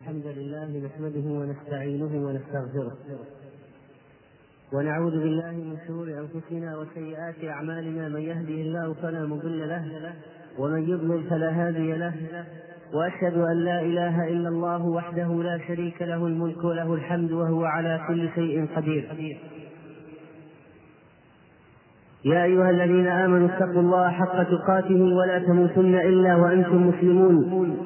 الحمد لله نحمده ونستعينه ونستغفره. ونعوذ بالله من شرور أنفسنا وسيئات أعمالنا. من يهده الله فلا مضل له ومن يضلل فلا هادي له. وأشهد أن لا إله إلا الله وحده لا شريك له الملك وله الحمد وهو على كل شيء قدير. يا أيها الذين آمنوا اتقوا الله حق تقاته ولا تموتن إلا وأنتم مسلمون.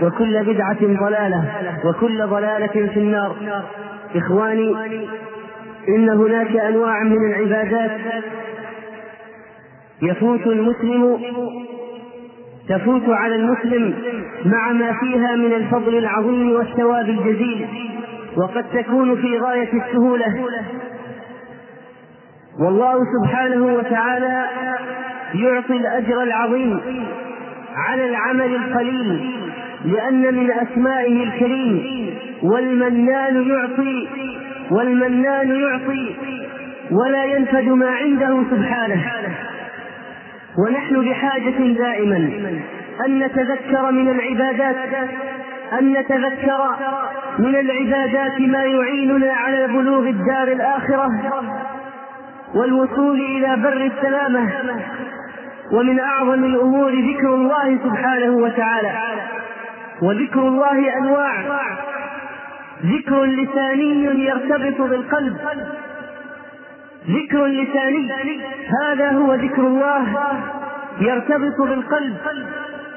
وكل بدعة ضلالة وكل ضلالة في النار. إخواني إن هناك أنواع من العبادات يفوت المسلم تفوت على المسلم مع ما فيها من الفضل العظيم والثواب الجزيل وقد تكون في غاية السهولة. والله سبحانه وتعالى يعطي الأجر العظيم على العمل القليل لأن من أسمائه الكريم والمنان يعطي والمنان يعطي ولا ينفد ما عنده سبحانه. ونحن بحاجة دائما أن نتذكر من العبادات أن نتذكر من العبادات ما يعيننا على بلوغ الدار الآخرة والوصول إلى بر السلامة. ومن أعظم الأمور ذكر الله سبحانه وتعالى. وذكر الله أنواع. ذكر لساني يرتبط بالقلب. ذكر لساني. هذا هو ذكر الله. يرتبط بالقلب.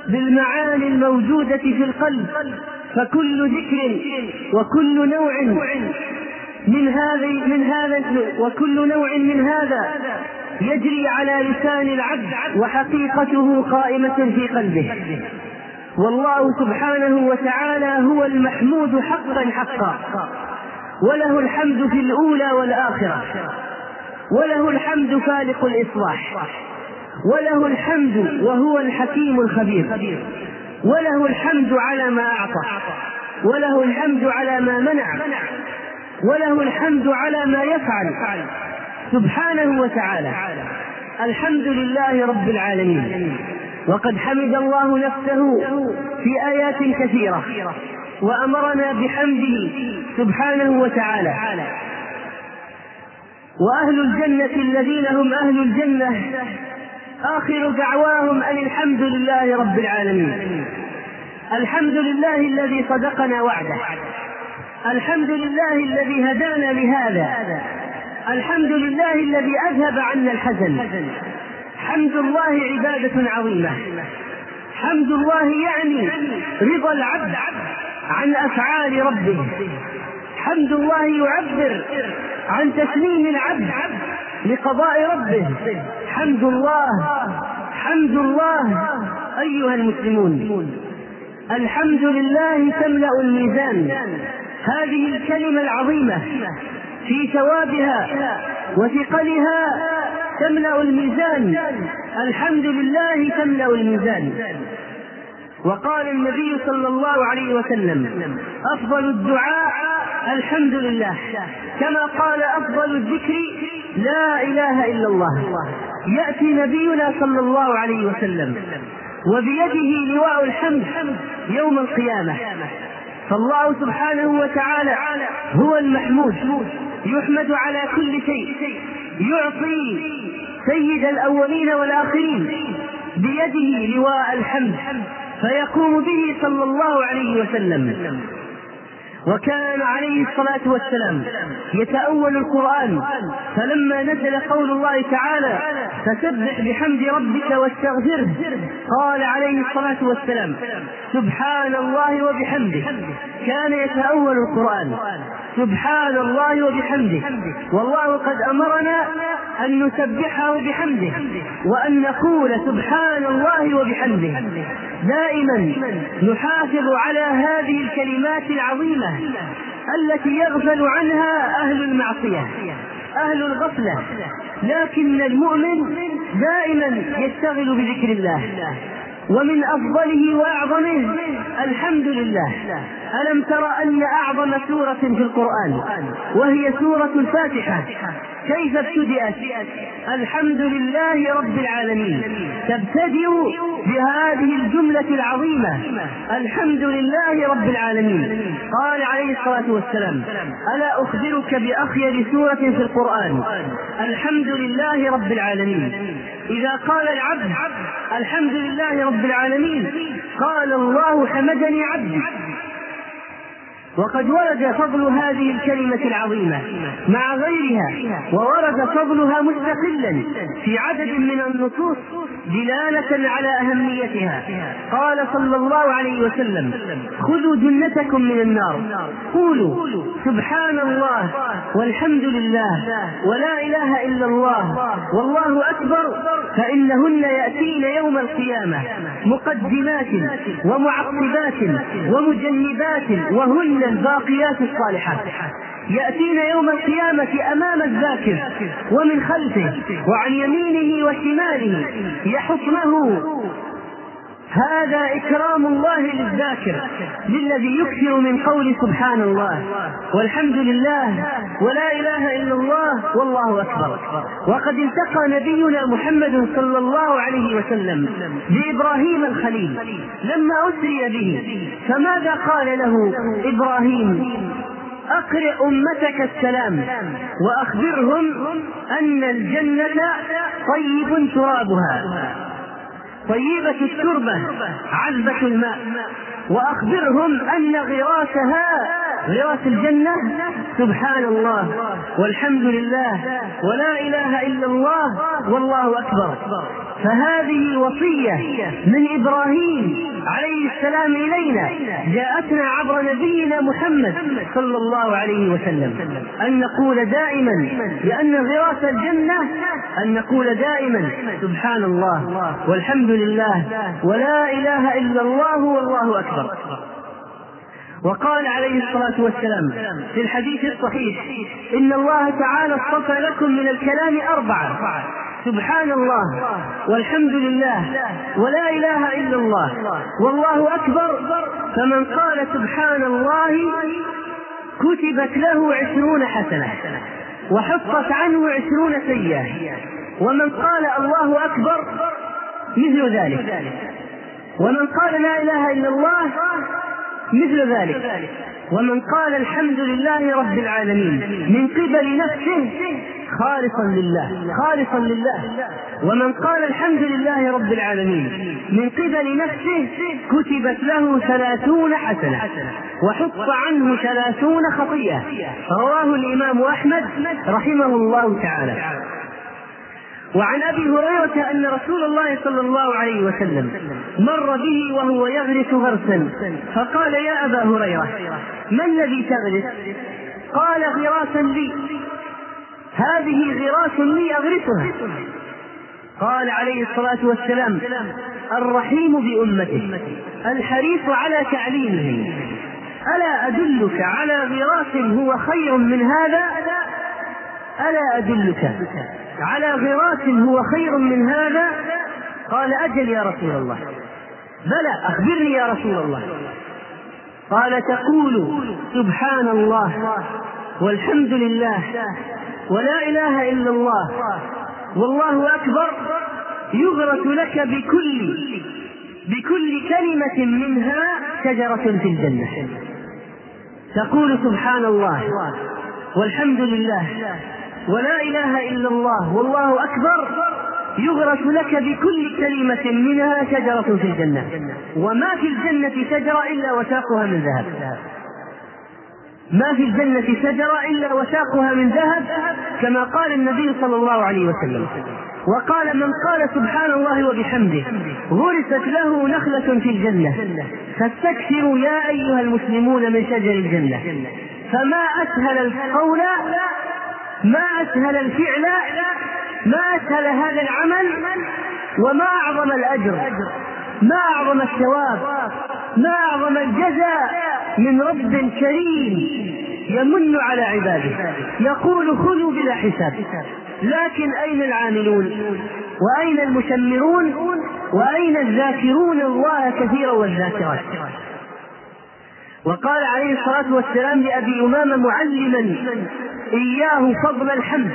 بالمعاني الموجودة في القلب. فكل ذكر وكل نوع من هذا من هذا وكل نوع من هذا يجري على لسان العبد وحقيقته قائمة في قلبه. والله سبحانه وتعالى هو المحمود حقا حقا. وله الحمد في الأولى والآخرة. وله الحمد فالق الإصلاح. وله الحمد وهو الحكيم الخبير. وله الحمد على ما أعطى. وله الحمد على ما منع. وله الحمد على ما يفعل. سبحانه وتعالى. الحمد لله رب العالمين. وقد حمد الله نفسه في آيات كثيرة وأمرنا بحمده سبحانه وتعالى. وأهل الجنة الذين هم أهل الجنة آخر دعواهم أن الحمد لله رب العالمين. الحمد لله الذي صدقنا وعده. الحمد لله الذي هدانا لهذا. الحمد لله الذي أذهب عنا الحزن. حمد الله عبادة عظيمة. حمد الله يعني رضا العبد عن أفعال ربه. حمد الله يعبر عن تسليم العبد لقضاء ربه. حمد الله حمد الله أيها المسلمون. الحمد لله تملأ الميزان. هذه الكلمة العظيمة في ثوابها وثقلها تملأ الميزان. الحمد لله تملأ الميزان. وقال النبي صلى الله عليه وسلم أفضل الدعاء الحمد لله. كما قال أفضل الذكر لا إله إلا الله. يأتي نبينا صلى الله عليه وسلم وبيده لواء الحمد يوم القيامة. فالله سبحانه وتعالى هو المحمود يحمد على كل شيء يعطي سيد الأولين والآخرين بيده لواء الحمد فيقوم به صلى الله عليه وسلم. وكان عليه الصلاة والسلام يتأول القرآن فلما نزل قول الله تعالى فسبح بحمد ربك واستغفره قال عليه الصلاة والسلام سبحان الله وبحمده. كان يتأول القرآن. سبحان الله وبحمده. والله قد أمرنا أن نسبحه بحمده وأن نقول سبحان الله وبحمده. دائما نحافظ على هذه الكلمات العظيمة التي يغفل عنها أهل المعصية أهل الغفلة. لكن المؤمن دائما يشتغل بذكر الله ومن أفضله وأعظمه الحمد لله. ألم تر أن أعظم سورة في القرآن وهي سورة الفاتحة؟ كيف ابتدأت الحمد لله رب العالمين. تبتدئ بهذه الجملة العظيمة. الحمد لله رب العالمين. قال عليه الصلاة والسلام ألا أخبرك بأخير سورة في القرآن؟ الحمد لله رب العالمين. إذا قال العبد الحمد لله رب العالمين قال الله حمدني عبدي. وقد ورد فضل هذه الكلمة العظيمة مع غيرها وورد فضلها مستقلا في عدد من النصوص دلالة على أهميتها. قال صلى الله عليه وسلم خذوا جنتكم من النار قولوا سبحان الله والحمد لله ولا إله إلا الله والله أكبر فإنهن يأتين يوم القيامة مقدمات ومعقبات ومجنبات وهن الباقيات الصالحات يأتين يوم القيامة أمام الذاكر ومن خلفه وعن يمينه وشماله يحطمه هذا إكرام الله للذاكر للذي يكثر من قول سبحان الله. والحمد لله ولا إله إلا الله والله أكبر. وقد التقى نبينا محمد صلى الله عليه وسلم بإبراهيم الخليل. لما أسري به فماذا قال له؟ إبراهيم أقرئ أمتك السلام وأخبرهم أن الجنة طيب ترابها. طيبة التربة عذبة الماء. وأخبرهم أن غراسها غراس الجنة؟ سبحان الله والحمد لله. ولا إله إلا الله. والله أكبر. فهذه وصية من إبراهيم عليه السلام إلينا جاءتنا عبر نبينا محمد صلى الله عليه وسلم. أن نقول دائما لأن غراس الجنة أن نقول دائما سبحان الله. والحمد لله. ولا إله إلا الله. والله أكبر. وقال عليه الصلاة والسلام في الحديث الصحيح إن الله تعالى اصطفى لكم من الكلام أربعة سبحان الله والحمد لله ولا إله إلا الله والله أكبر. فمن قال سبحان الله كتبت له عشرون حسنة وحفظت عنه عشرون سيئة. ومن قال الله أكبر مثل ذلك. ومن قال لا إله إلا الله مثل ذلك. ومن قال الحمد لله رب العالمين من قبل نفسه خالصا لله خالصا لله. ومن قال الحمد لله رب العالمين من قبل نفسه كتبت له ثلاثون حسنة وحط عنه ثلاثون خطيئة. رواه الإمام أحمد رحمه الله تعالى. وعن أبي هريرة أن رسول الله صلى الله عليه وسلم مر به وهو يغرس غرسا. فقال يا أبا هريرة ما الذي تغرس؟ قال غراسا لي. هذه غراس لي أغرسها. قال عليه الصلاة والسلام الرحيم بامته الحريص على تعليمهم ألا أدلك على غراس هو خير من هذا؟ ألا أدلك؟ على غراس هو خير من هذا؟ قال أجل يا رسول الله. بلى أخبرني يا رسول الله. قال تقول سبحان الله والحمد لله ولا إله إلا الله والله أكبر يغرس لك بكل بكل كلمة منها شجرة في الجنة. تقول سبحان الله والحمد لله ولا إله إلا الله والله أكبر يغرس لك بكل كلمة منها شجرة في الجنة. وما في الجنة شجرة إلا وساقها من ذهب. ما في الجنة شجرة إلا وساقها من ذهب كما قال النبي صلى الله عليه وسلم. وقال من قال سبحان الله وبحمده غرست له نخلة في الجنة فاستكثروا يا أيها المسلمون من شجر الجنة. فما أسهل القول ما أسهل الفعل ما أسهل هذا العمل وما أعظم الأجر ما أعظم الثواب ما أعظم الجزاء من رب كريم يمن على عباده. يقول خذوا بلا حساب. لكن أين العاملون؟ وأين المشمرون؟ وأين الذاكرون؟ الله كثيرا والذاكرات. وقال عليه الصلاة والسلام لأبي أمامة معلما إياه فضل الحمد.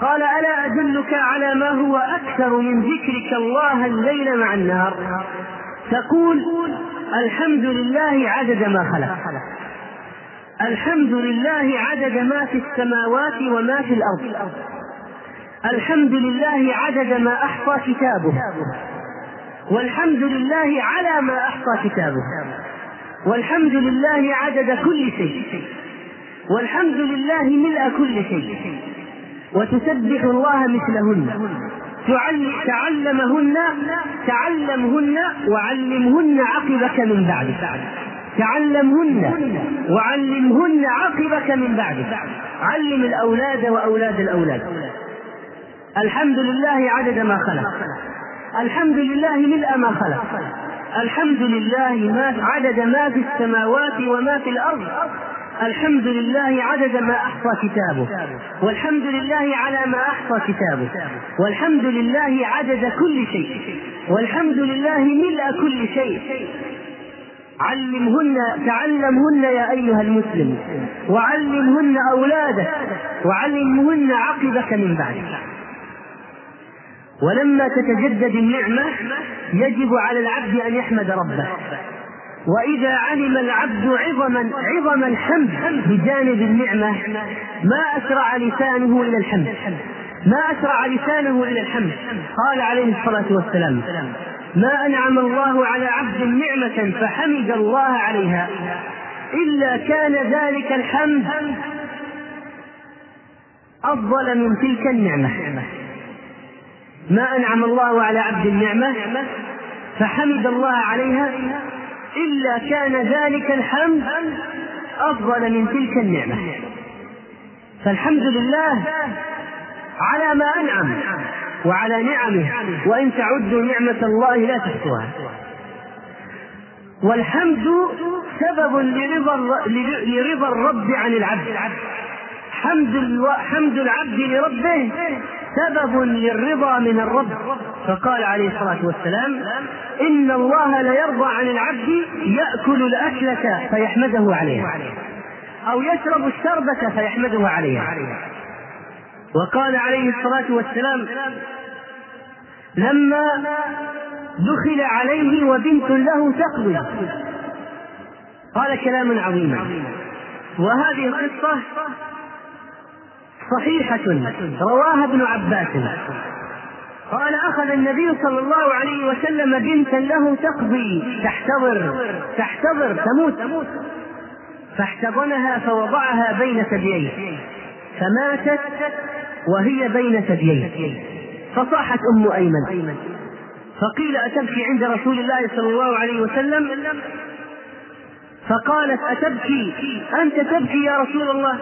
قال ألا أدلك على ما هو أكثر من ذكرك الله الليل مع النهار؟ تقول الحمد لله عدد ما خلق. الحمد لله عدد ما في السماوات وما في الأرض. الحمد لله عدد ما أحصى كتابه. والحمد لله على ما أحصى كتابه. والحمد لله عدد كل شيء. والحمد لله ملء كل شيء. وتسبح الله مثلهن. تعلمهن تعلمهن وعلمهن عقبك من بعد تعلمهن وعلمهن عقبك من بعد علم الأولاد وأولاد الأولاد. الحمد لله عدد ما خلق. الحمد لله ملء ما خلق. الحمد لله ما عدد ما في السماوات وما في الأرض. الحمد لله عدد ما أحصى كتابه والحمد لله على ما أحصى كتابه والحمد لله عدد كل شيء والحمد لله ملء كل شيء. علمهن تعلمهن يا أيها المسلم وعلمهن أولادك وعلمهن عقبك من بعدك. ولما تتجدد النعمة يجب على العبد أن يحمد ربه. وإذا علم العبد عظما عظم الحمد بجانب النعمة ما أسرع لسانه إلى الحمد. ما أسرع لسانه إلى الحمد. قال عليه الصلاة والسلام ما أنعم الله على عبد نعمة فحمد الله عليها إلا كان ذلك الحمد أفضل من تلك النعمة. ما أنعم الله على عبد النعمة فحمد الله عليها إلا كان ذلك الحمد أفضل من تلك النعمة. فالحمد لله على ما أنعم وعلى نعمه وإن تعدوا نعمة الله لا تحصوها. والحمد سبب لرضا لرضا الرب عن العبد. حمد حمد العبد لربه سبب للرضا من الرب. فقال عليه الصلاة والسلام إن الله ليرضى عن العبد يأكل الأكلة فيحمده عليها أو يشرب الشربة فيحمده عليها. وقال عليه الصلاة والسلام لما دخل عليه وبنت له تقضي. قال كلاما عظيما. وهذه القصة صحيحة رواها ابن عباس. قال أخذ النبي صلى الله عليه وسلم بنتا له تقضي. تحتضر تحتضر تموت. فاحتضنها فوضعها بين ثدييه فماتت وهي بين ثدييه فصاحت أم أيمن. فقيل أتبكي عند رسول الله صلى الله عليه وسلم؟ فقالت أتبكي. أنت تبكي يا رسول الله.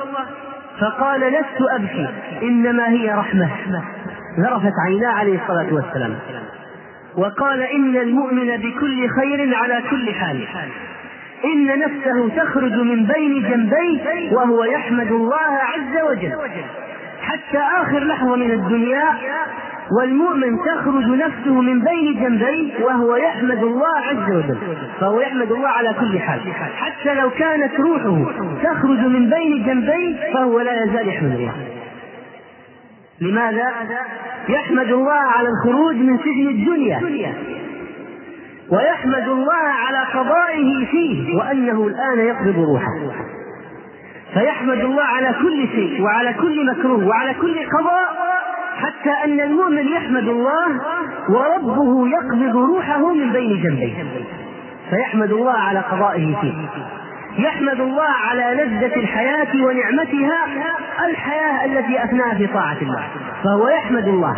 فقال لست أبكي إنما هي رحمة. ذرفت عيناه عليه الصلاة والسلام. وقال إن المؤمن بكل خير على كل حال. إن نفسه تخرج من بين جنبيه وهو يحمد الله عز وجل. حتى آخر لحظة من الدنيا والمؤمن تخرج نفسه من بين جنبيه وهو يحمد الله عز وجل. فهو يحمد الله على كل حال. حتى لو كانت روحه تخرج من بين جنبيه فهو لا يزال يحمد الله. لماذا؟ يحمد الله على الخروج من سجن الدنيا. ويحمد الله على قضائه فيه وأنه الآن يقبض روحه. فيحمد الله على كل شيء وعلى كل مكروه وعلى كل قضاء حتى أن المؤمن يحمد الله وربه يقبض روحه من بين جنبيه. فيحمد الله على قضائه فيه. يحمد الله على لذة الحياة ونعمتها الحياة التي أثناها في طاعة الله. فهو يحمد الله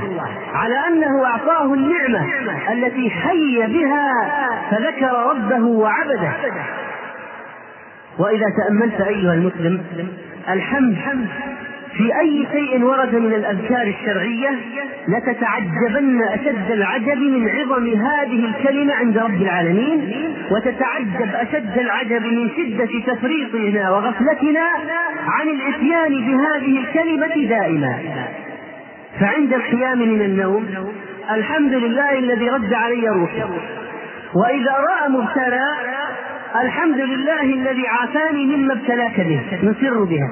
على أنه أعطاه النعمة التي حي بها فذكر ربه وعبده. وإذا تأملت أيها المسلم الحمد في أي شيء ورد من الأذكار الشرعية لتتعجبن أشد العجب من عظم هذه الكلمة عند رب العالمين وتتعجب أشد العجب من شدة تفريطنا وغفلتنا عن الإتيان بهذه الكلمة دائما. فعند القيام من النوم الحمد لله الذي رد علي روحي. وإذا رأى مبتلى الحمد لله الذي عافاني مما ابتلاك به نسر بها.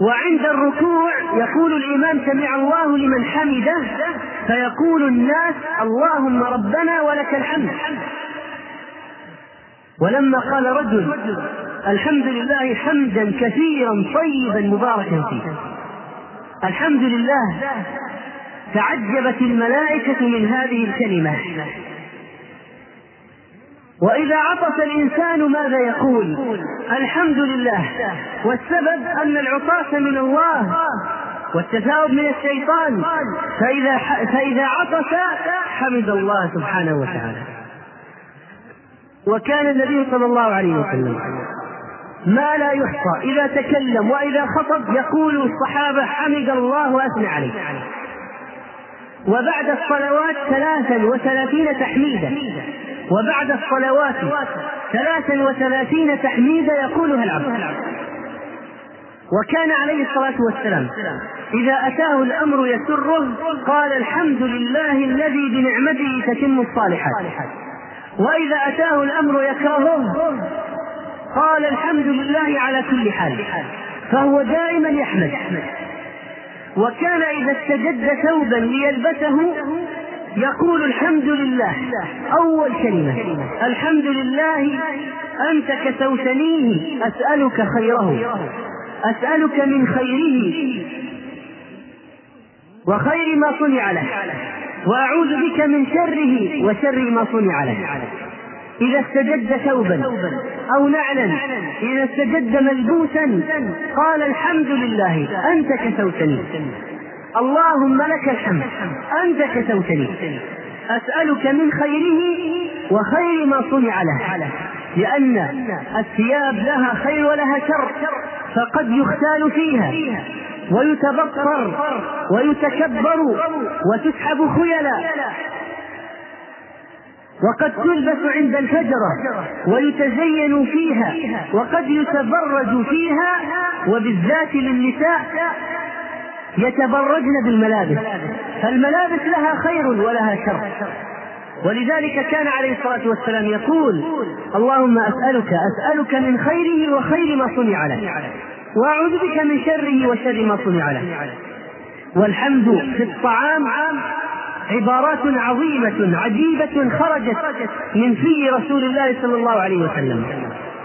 وعند الركوع يقول الإمام سمع الله لمن حمده فيقول الناس اللهم ربنا ولك الحمد. ولما قال رجل الحمد لله حمدا كثيرا طيبا مباركا فيه. الحمد لله تعجبت الملائكة من هذه الكلمة. وإذا عطس الإنسان ماذا يقول؟ الحمد لله. والسبب أن العطاس من الله والتثاؤب من الشيطان. فإذا فإذا عطس حمد الله سبحانه وتعالى. وكان النبي صلى الله عليه وسلم ما لا يحصى إذا تكلم وإذا خطب يقول الصحابة حمد الله وأثنى عليه. وبعد الصلوات ثلاثا وثلاثين تحميدا. وبعد الصلوات ثلاثا وثلاثين تحميدا يقولها العبد وكان عليه الصلاة والسلام إذا أتاه الأمر يسره قال الحمد لله الذي بنعمته تتم الصالحات. وإذا أتاه الأمر يكرهه قال الحمد لله على كل حال فهو دائما يحمد. وكان إذا استجد ثوبا ليلبسه يقول الحمد لله. أول كلمة. الحمد لله أنت كسوتنيه أسألك خيره. أسألك من خيره. وخير ما صنع له. وأعوذ بك من شره وشر ما صنع له. إذا استجد ثوبا أو نعلا إذا استجد ملبوسا قال الحمد لله أنت كسوتني اللهم لك الحمد. أنت كسوتني أسألك من خيره وخير ما صنع له. لأن الثياب لها خير ولها شر. فقد يختال فيها. ويتبطر. ويتكبر. وتسحب خيلا. وقد تلبس عند الفجرة ويتزين فيها. وقد يتبرج فيها. وبالذات للنساء. يتبرجن بالملابس. فالملابس لها خير ولها شر. ولذلك كان عليه الصلاة والسلام يقول اللهم أسألك أسألك من خيره وخير ما صنع له وأعوذ بك من شره وشر ما صنع له والحمد في الطعام عبارات عظيمة عجيبة خرجت من في رسول الله صلى الله عليه وسلم.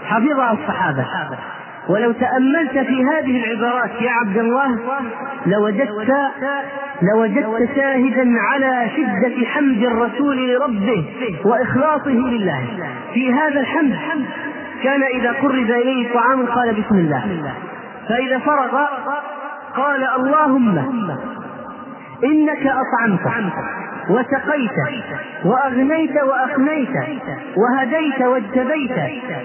حفظها الصحابة. ولو تأملت في هذه العبارات يا عبد الله لوجدت لوجدت شاهدا على شدة حمد الرسول لربه وإخلاصه لله. في هذا الحمد كان إذا قرب إليه طعام قال بسم الله. فإذا فرغ قال اللهم إنك أطعمت وسقيت وأغنيت وأقنيت وهديت واجتبيت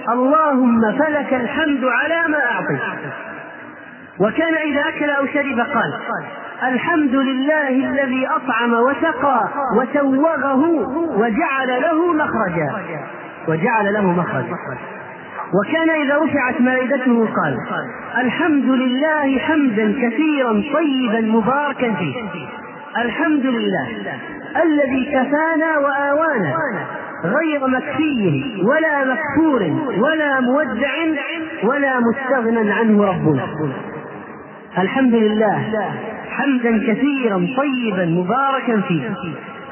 اللهم فلك الحمد على ما أعطيت. وكان إذا أكل أو شرب قال الحمد لله الذي أطعم وسقى وسوغه وجعل له مخرجا. وجعل له مخرجا. وكان إذا رفعت مائدته قال الحمد لله حمدا كثيرا طيبا مباركا فيه. الحمد لله. الذي كفانا وآوانا غير مكفي ولا مكفور ولا مودع ولا مستغنى عنه ربنا. الحمد لله حمدا كثيرا طيبا مباركا فيه.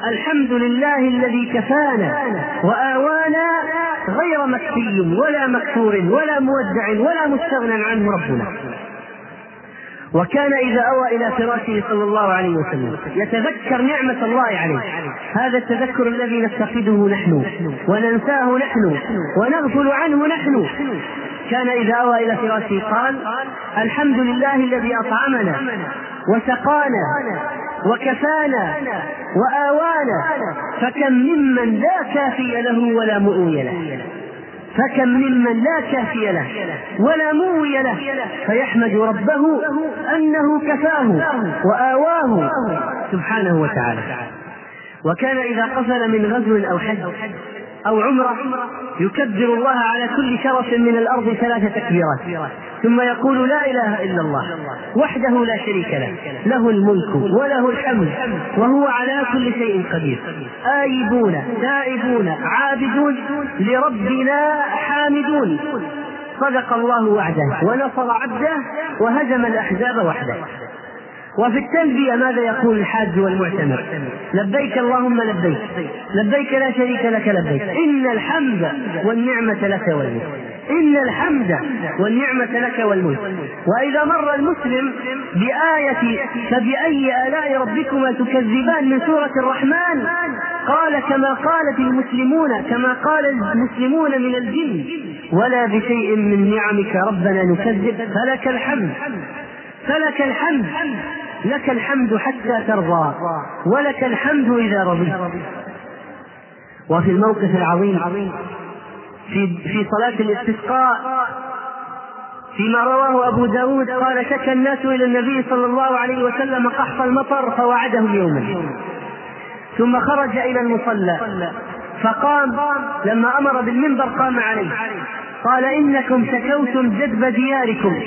الحمد لله الذي كفانا وآوانا غير مكفي ولا مكفور ولا مودع ولا مستغنى عنه ربنا. وكان إذا أوى إلى فراشه صلى الله عليه وسلم يتذكر نعمة الله عليه. هذا التذكر الذي نفتقده نحن وننساه نحن ونغفل عنه نحن. كان إذا أوى إلى فراشه قال الحمد لله الذي أطعمنا وسقانا وكفانا وآوانا فكم ممن لا كافي له ولا مؤوي له. فكم ممن لا كافي له ولا موي له فيحمد ربه أنه كفاه وآواه سبحانه وتعالى. وكان إذا قفل من غزو أو حج أو عمرة يكبر الله على كل شرف من الأرض ثلاث تكبيرات. ثم يقول لا إله إلا الله وحده لا شريك له له الملك وله الحمد وهو على كل شيء قدير. آيبون تائبون عابدون لربنا حامدون. صدق الله وعده ونصر عبده وهزم الأحزاب وحده. وفي التلبية ماذا يقول الحاج والمعتمر؟ لبيك اللهم لبيك لبيك لا شريك لك لبيك. إن الحمد والنعمة لك والملك. إن الحمد والنعمة لك والملك. وإذا مر المسلم بآية فبأي آلاء ربكما تكذبان من سورة الرحمن؟ قال كما قالت المسلمون كما قال المسلمون من الجن ولا بشيء من نعمك ربنا نكذب فلك الحمد. فلك الحمد. لك الحمد حتى ترضى ولك الحمد إذا رضيت. وفي الموقف العظيم في في صلاة الاستسقاء فيما رواه أبو داود قال شكى الناس إلى النبي صلى الله عليه وسلم قحط المطر فوعدهم يوما ثم خرج إلى المصلى فقام لما أمر بالمنبر قام عليه. قال إنكم شكوتم جدب دياركم.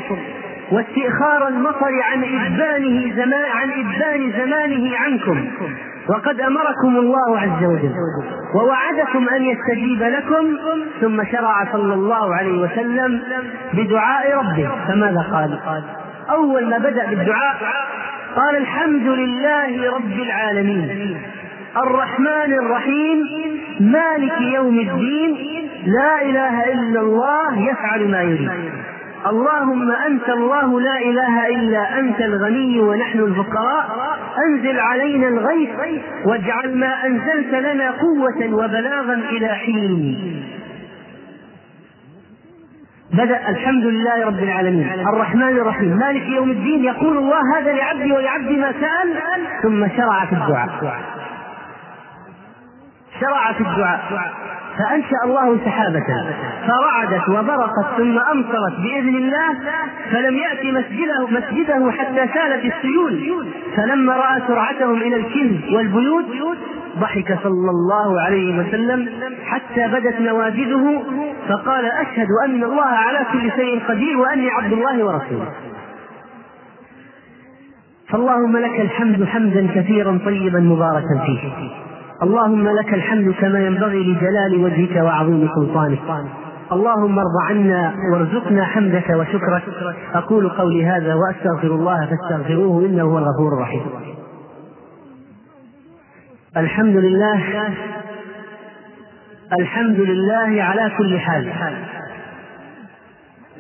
واستئخار المطر عن إبانه زمان عن إبان زمانه عنكم. وقد أمركم الله عز وجل. ووعدكم أن يستجيب لكم. ثم شرع صلى الله عليه وسلم بدعاء ربه. فماذا قال؟ أول ما بدأ بالدعاء قال الحمد لله رب العالمين. الرحمن الرحيم. مالك يوم الدين. لا إله إلا الله يفعل ما يريد. اللهم أنت الله لا إله إلا أنت الغني ونحن الفقراء. أنزل علينا الغيث واجعل ما أنزلت لنا قوة وبلاغا إلى حين. بدأ الحمد لله رب العالمين. الرحمن الرحيم. مالك يوم الدين يقول الله هذا لعبدي ولعبدي ما سأل ثم شرع في الدعاء. شرع في الدعاء. فأنشأ الله سحابة. فرعدت وبرقت ثم أمطرت بإذن الله فلم يأتي مسجده مسجده حتى سالت السيول. فلما رأى سرعتهم إلى الكنز والبيوت ضحك صلى الله عليه وسلم حتى بدت نواجذه فقال أشهد أن الله على كل شيء قدير وأني عبد الله ورسوله. فاللهم لك الحمد حمدا كثيرا طيبا مباركا فيه. اللهم لك الحمد كما ينبغي لجلال وجهك وعظيم سلطانك. اللهم ارض عنا وارزقنا حمدك وشكرك. أقول قولي هذا وأستغفر الله فاستغفروه إنه هو الغفور الرحيم. الحمد لله الحمد لله على كل حال.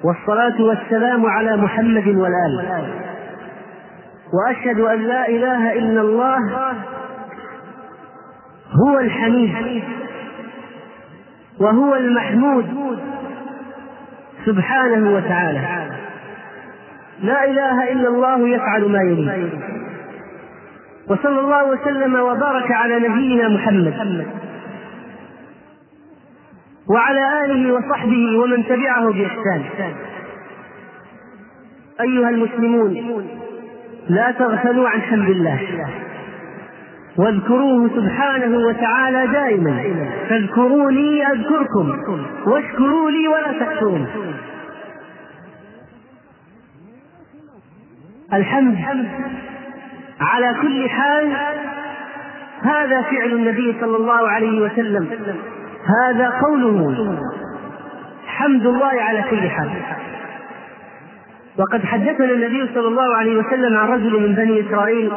والصلاة والسلام على محمد والآل. وأشهد أن لا إله إلا الله هو الحميد وهو المحمود سبحانه وتعالى. لا إله إلا الله يفعل ما يريد. وصلى الله وسلم وبارك على نبينا محمد وعلى آله وصحبه ومن تبعه بإحسان. أيها المسلمون لا تغفلوا عن حمد الله. واذكروه سبحانه وتعالى دائما. فاذكروني أذكركم. واشكروا لي ولا تكفرون. الحمد على كل حال هذا فعل النبي صلى الله عليه وسلم. هذا قوله. حمد الله على كل حال. وقد حدثنا النبي صلى الله عليه وسلم عن رجل من بني إسرائيل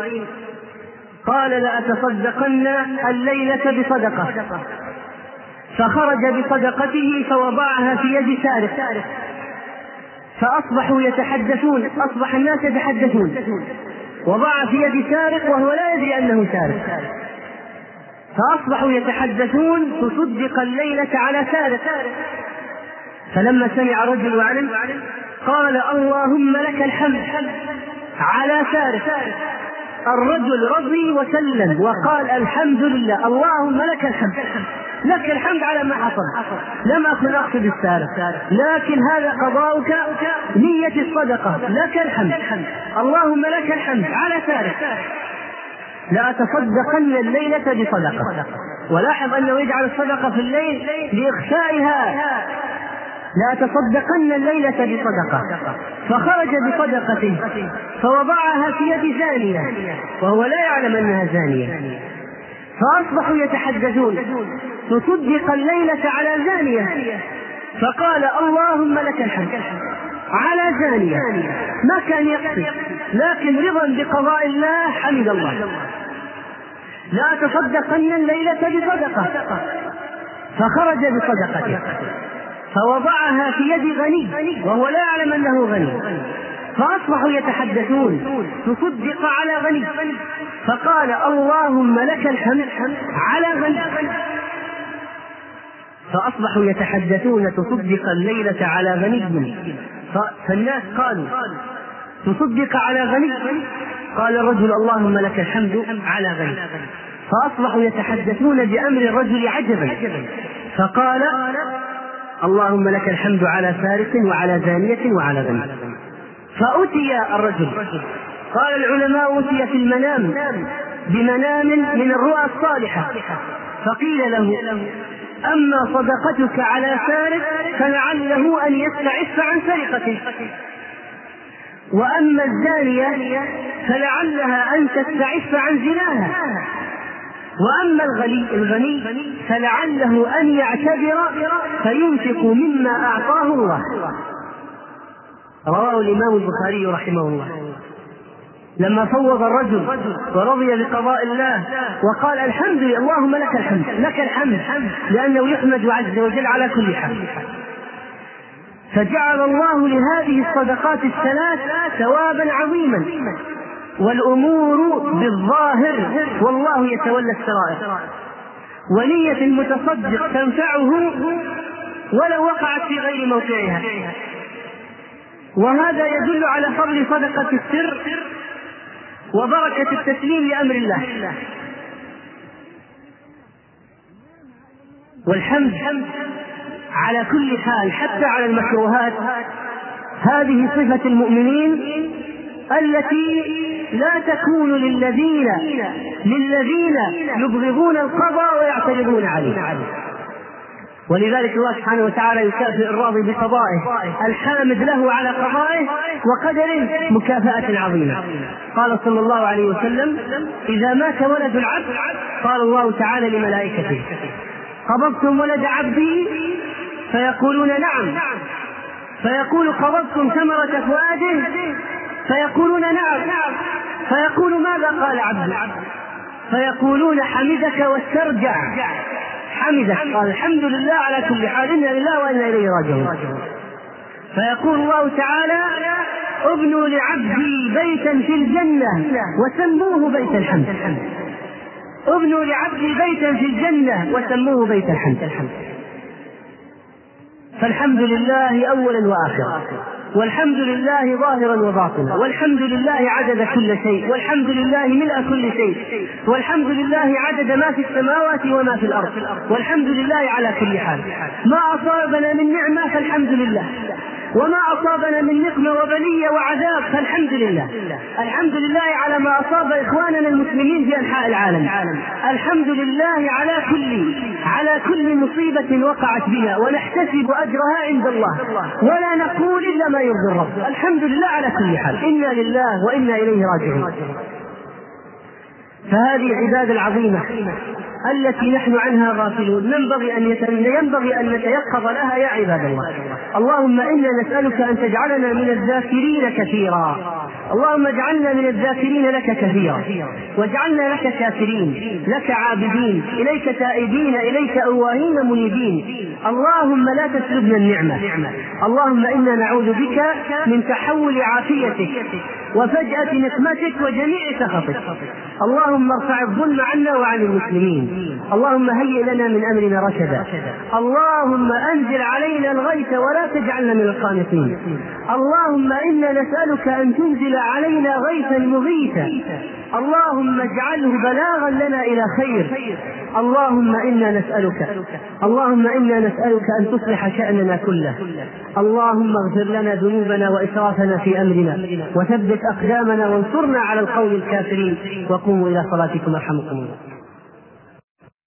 قال لأتصدقن الليلة بصدقة. فخرج بصدقته فوضعها في يد سارق. فأصبحوا يتحدثون أصبح الناس يتحدثون. وضع في يد سارق وهو لا يدري أنه سارق. فأصبحوا يتحدثون تصدق الليلة على سارق. فلما سمع رجل وعلم قال اللهم لك الحمد على سارق. الرجل رضي وسلم وقال الحمد لله. اللهم لك الحمد. لك الحمد على ما حصل لم أكن أقصد السارق لكن هذا قضاؤك نية الصدقة. لك الحمد. اللهم لك الحمد على سارق لأتصدقن الليلة بصدقة. ولاحظ أنه يجعل الصدقة في الليل لإخفائها لأتصدقن الليلة بصدقة. فخرج بصدقته فوضعها في يد زانية وهو لا يعلم أنها زانية. فأصبحوا يتحدثون تصدق الليلة على زانية. فقال اللهم لك الحمد على زانية. ما كان يقصد لكن رضا بقضاء الله حمد الله. لا تصدقن الليلة بصدقة. فخرج بصدقته فوضعها في يد غني وهو لا يعلم أنه غني. فأصبحوا يتحدثون تصدق على غني. فقال اللهم لك الحمد على غني. فأصبحوا يتحدثون تصدق الليلة على غني. فالناس قالوا تصدق على غني. قال الرجل اللهم لك الحمد على غني. فأصبحوا يتحدثون بأمر الرجل عجبا. فقال اللهم لك الحمد على فارس وعلى زانية وعلى غني فأتي الرجل. قال العلماء أتي في المنام بمنام من الرؤى الصالحة. فقيل له أما صدقتك على سارق فلعله أن يستعف عن سرقته وأما الزانية فلعلها أن تستعف عن زناها. وأما الغني الغني فلعله أن يعتبر فينفق مما أعطاه الله. رواه الإمام البخاري رحمه الله. لما فوض الرجل ورضي بقضاء الله وقال الحمد لله اللهم لك الحمد لك الحمد لأنه يحمد عز وجل على كل حال. فجعل الله لهذه الصدقات الثلاث ثوابا عظيما. والأمور بالظاهر والله يتولى السرائر. ونية المتصدق تنفعه ولو وقعت في غير موقعها. وهذا يدل على فضل صدقة السر وبركة التسليم لأمر الله. والحمد على كل حال حتى على المكروهات هذه صفة المؤمنين التي لا تكون للذين للذين يبغضون القضاء ويعترضون عليه. ولذلك الله سبحانه وتعالى يكافئ الراضي بقضائه الحامد له على قضائه وقدره مكافأة عظيمة. قال صلى الله عليه وسلم إذا مات ولد العبد قال الله تعالى لملائكته قبضتم ولد عبدي؟ فيقولون نعم. فيقول قبضتم ثمرة فؤاده؟ فيقولون نعم. فيقول ماذا قال عبد فيقولون حمدك واسترجع. حمدك. قال الحمد لله على كل حال إنا لله وإنا إليه راجعون. فيقول الله تعالى ابنوا لعبدي بيتا في الجنة وسموه بيت الحمد. ابنوا لعبدي بيتا في الجنة وسموه بيت الحمد. فالحمد لله أولا وآخرا. والحمد لله ظاهرا وباطنا. والحمد لله عدد كل شيء. والحمد لله ملء كل شيء. والحمد لله عدد ما في السماوات وما في الأرض. والحمد لله على كل حال. ما أصابنا من نعمة فالحمد لله. وما أصابنا من نقمة وبلية وعذاب فالحمد لله. الحمد لله على ما أصاب إخواننا المسلمين في أنحاء العالم. الحمد لله على كل على كل مصيبة وقعت بنا ونحتسب أجرها عند الله. ولا نقول إلا ما يرضي الرب. الحمد لله على كل حال. إنا لله وإنا إليه راجعون. فهذه العبادة العظيمة. التي نحن عنها غافلون. ينبغي أن ينبغي أن نتيقظ لها يا عباد الله. اللهم إنا نسألك أن تجعلنا من الذاكرين كثيرا. اللهم اجعلنا من الذاكرين لك كثيرا. واجعلنا لك شاكرين لك عابدين إليك تائبين إليك أواهين منيبين. اللهم لا تسلبنا النعمة. اللهم إنا نعوذ بك من تحول عافيتك. وفجأة نقمتك وجميع سخطك. اللهم ارفع الظلم عنا وعن المسلمين. اللهم هيئ لنا من أمرنا رشدا. اللهم أنزل علينا الغيث ولا تجعلنا من القانطين. اللهم إنا نسألك أن تنزل علينا غيثا مغيثا. اللهم اجعله بلاغا لنا إلى خير. اللهم إنا نسألك. اللهم إنا نسألك أن تصلح شأننا كله. اللهم اغفر لنا ذنوبنا وإسرافنا في أمرنا. وثبت أقدامنا وانصرنا على القوم الكافرين. وقوموا إلى صلاتكم يرحمكم الله.